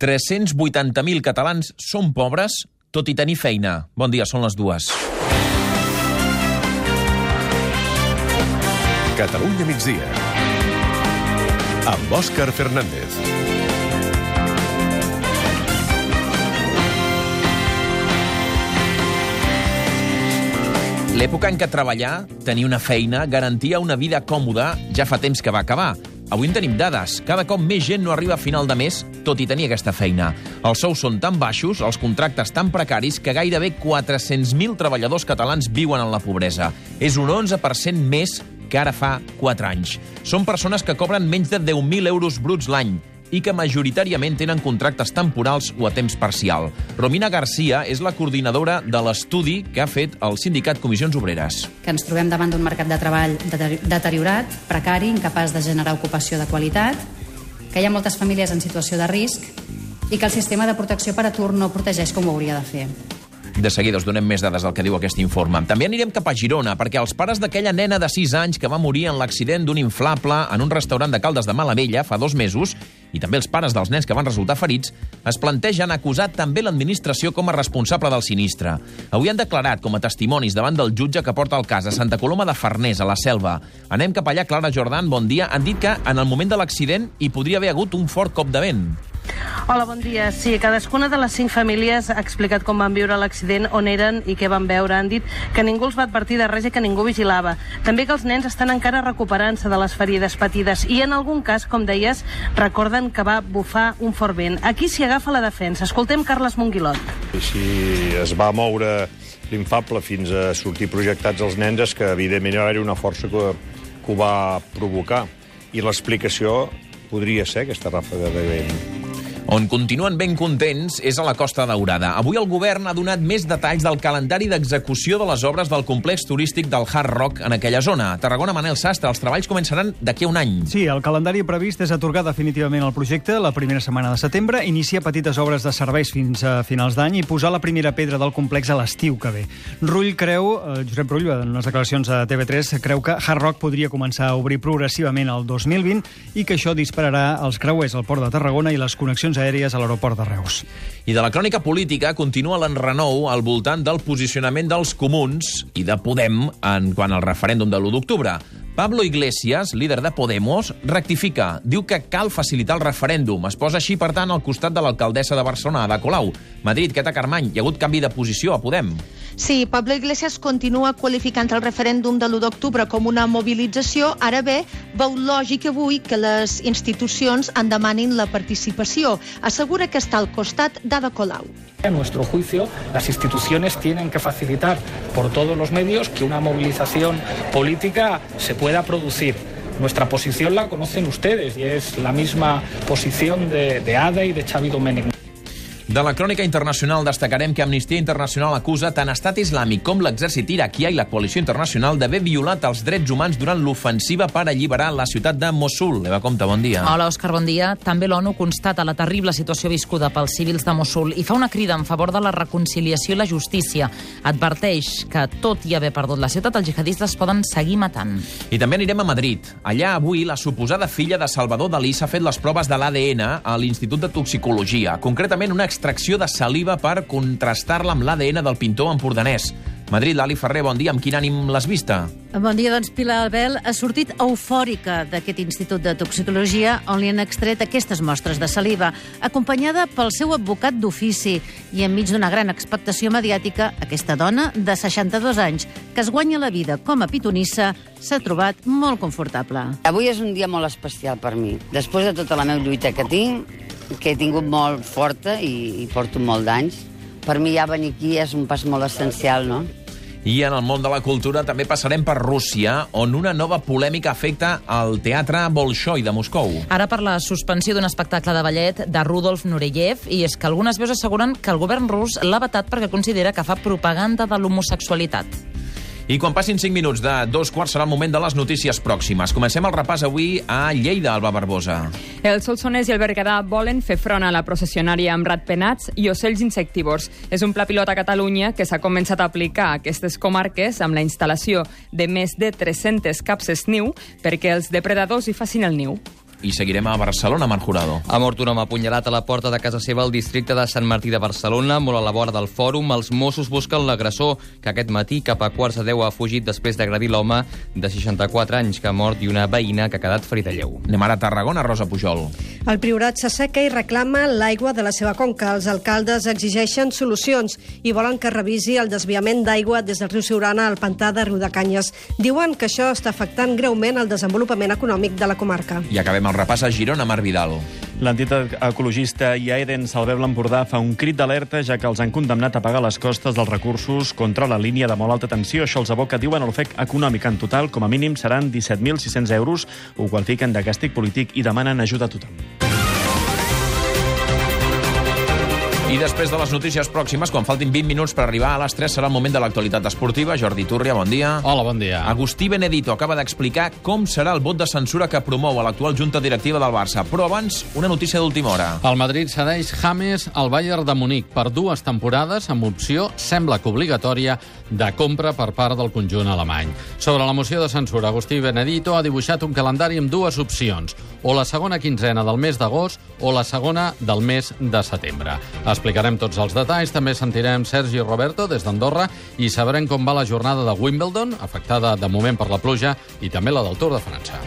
380.000 catalans són pobres, tot i tenir feina. Bon dia, són les dues. Catalunya migdia. Amb Òscar Fernández. L'època en què treballar, tenir una feina, garantia una vida còmoda, ja fa temps que va acabar. Avui en tenim dades. Cada cop més gent no arriba a final de mes, tot i tenir aquesta feina. Els sous són tan baixos, els contractes tan precaris, que gairebé 400.000 treballadors catalans viuen en la pobresa. És un 11% més que ara fa 4 anys. Són persones que cobren menys de 10.000 euros bruts l'any i que majoritàriament tenen contractes temporals o a temps parcial. Romina Garcia és la coordinadora de l'estudi que ha fet el sindicat Comissions Obreres. Que ens trobem davant d'un mercat de treball deteriorat, precari, incapaç de generar ocupació de qualitat, que hi ha moltes famílies en situació de risc i que el sistema de protecció per atur no protegeix com ho hauria de fer. De seguida us donem més dades del que diu aquest informe. També anirem cap a Girona, perquè els pares d'aquella nena de 6 anys que va morir en l'accident d'un inflable en un restaurant de Caldes de Malavella fa dos mesos, i també els pares dels nens que van resultar ferits, es plantegen acusar també l'administració com a responsable del sinistre. Avui han declarat com a testimonis davant del jutge que porta el cas a Santa Coloma de Farners, a la Selva. Anem cap allà, Clara Jordan, bon dia. Han dit que en el moment de l'accident hi podria haver hagut un fort cop de vent. Hola, bon dia. Sí, cadascuna de les cinc famílies ha explicat com van viure l'accident, on eren i què van veure. Han dit que ningú els va advertir de res i que ningú vigilava. També que els nens estan encara recuperant-se de les ferides patides i en algun cas, com deies, recorden que va bufar un fort vent. Aquí s'hi agafa la defensa. Escoltem Carles Monguilot. Si es va moure l'infable fins a sortir projectats els nens és que evidentment va haver una força que, que ho va provocar. I l'explicació podria ser aquesta ràfaga de vent. On continuen ben contents és a la Costa Daurada. Avui el govern ha donat més detalls del calendari d'execució de les obres del complex turístic del Hard Rock en aquella zona. A Tarragona, Manel Sastre, els treballs començaran d'aquí a un any. Sí, el calendari previst és atorgar definitivament el projecte la primera setmana de setembre, iniciar petites obres de serveis fins a finals d'any i posar la primera pedra del complex a l'estiu que ve. Rull creu, eh, Josep Rull, en unes declaracions a TV3, creu que Hard Rock podria començar a obrir progressivament el 2020 i que això dispararà els creuers al port de Tarragona i les connexions connexions aèries a l'aeroport de Reus. I de la crònica política continua l'enrenou al voltant del posicionament dels comuns i de Podem en quant al referèndum de l'1 d'octubre. Pablo Iglesias, líder de Podemos, rectifica. Diu que cal facilitar el referèndum. Es posa així, per tant, al costat de l'alcaldessa de Barcelona, Ada Colau. Madrid, Queta Carmany, hi ha hagut canvi de posició a Podem. Sí, Pablo Iglesias continua qualificant el referèndum de l'1 d'octubre com una mobilització. Ara bé, veu lògic avui que les institucions en demanin la participació. Assegura que està al costat d'Ada Colau. A nuestro juicio, las instituciones tienen que facilitar por todos los medios que una movilización política se pueda producir. Nuestra posición la conocen ustedes y es la misma posición de, de ADA y de Xavi Domènech. De la crònica internacional destacarem que Amnistia Internacional acusa tant Estat Islàmic com l'exèrcit iraquià i la coalició internacional d'haver violat els drets humans durant l'ofensiva per alliberar la ciutat de Mosul. Eva Comte, bon dia. Hola, Òscar, bon dia. També l'ONU constata la terrible situació viscuda pels civils de Mosul i fa una crida en favor de la reconciliació i la justícia. Adverteix que, tot i haver perdut la ciutat, els jihadistes poden seguir matant. I també anirem a Madrid. Allà avui la suposada filla de Salvador Dalí s'ha fet les proves de l'ADN a l'Institut de Toxicologia. Concretament, una extracció de saliva per contrastar-la amb l'ADN del pintor empordanès. Madrid, Lali Ferrer, bon dia. Amb quin ànim l'has vista? Bon dia, doncs Pilar Albel ha sortit eufòrica d'aquest Institut de Toxicologia on li han extret aquestes mostres de saliva, acompanyada pel seu advocat d'ofici i enmig d'una gran expectació mediàtica, aquesta dona de 62 anys, que es guanya la vida com a pitonissa, s'ha trobat molt confortable. Avui és un dia molt especial per mi. Després de tota la meva lluita que tinc, que he tingut molt forta i, i porto molt d'anys, per mi ja venir aquí és un pas molt essencial, no? I en el món de la cultura també passarem per Rússia, on una nova polèmica afecta el teatre Bolshoi de Moscou. Ara per la suspensió d'un espectacle de ballet de Rudolf Nureyev, i és que algunes veus asseguren que el govern rus l'ha vetat perquè considera que fa propaganda de l'homosexualitat. I quan passin 5 minuts de dos quarts serà el moment de les notícies pròximes. Comencem el repàs avui a Lleida, Alba Barbosa. El Solsonès i el Berguedà volen fer front a la processionària amb ratpenats i ocells insectívors. És un pla pilot a Catalunya que s'ha començat a aplicar a aquestes comarques amb la instal·lació de més de 300 capses niu perquè els depredadors hi facin el niu. I seguirem a Barcelona, Marc Jurado. Ha mort un home apunyalat a la porta de casa seva al districte de Sant Martí de Barcelona, molt a la vora del fòrum. Els Mossos busquen l'agressor, que aquest matí, cap a quarts de 10, ha fugit després d'agredir l'home de 64 anys que ha mort i una veïna que ha quedat ferida lleu. Anem ara a Tarragona, Rosa Pujol. El Priorat s'asseca i reclama l'aigua de la seva conca. Els alcaldes exigeixen solucions i volen que revisi el desviament d'aigua des del riu Siurana al pantà de Riudecanyes. Diuen que això està afectant greument el desenvolupament econòmic de la comarca. I acabem el repàs a Girona, Marc Vidal. L'entitat ecologista Iaeden Salveu l'Empordà fa un crit d'alerta ja que els han condemnat a pagar les costes dels recursos contra la línia de molt alta tensió. Això els aboca, diuen, a l'ofec econòmic. En total, com a mínim, seran 17.600 euros. Ho qualifiquen de càstig polític i demanen ajuda a tothom. I després de les notícies pròximes, quan faltin 20 minuts per arribar a les 3, serà el moment de l'actualitat esportiva. Jordi Túrria, bon dia. Hola, bon dia. Agustí Benedito acaba d'explicar com serà el vot de censura que promou a l'actual junta directiva del Barça. Però abans, una notícia d'última hora. El Madrid cedeix James al Bayern de Munic per dues temporades amb opció, sembla que obligatòria, de compra per part del conjunt alemany. Sobre la moció de censura, Agustí Benedito ha dibuixat un calendari amb dues opcions, o la segona quinzena del mes d'agost o la segona del mes de setembre. Explicarem tots els detalls, també sentirem Sergi Roberto des d'Andorra i sabrem com va la jornada de Wimbledon, afectada de moment per la pluja, i també la del Tour de França.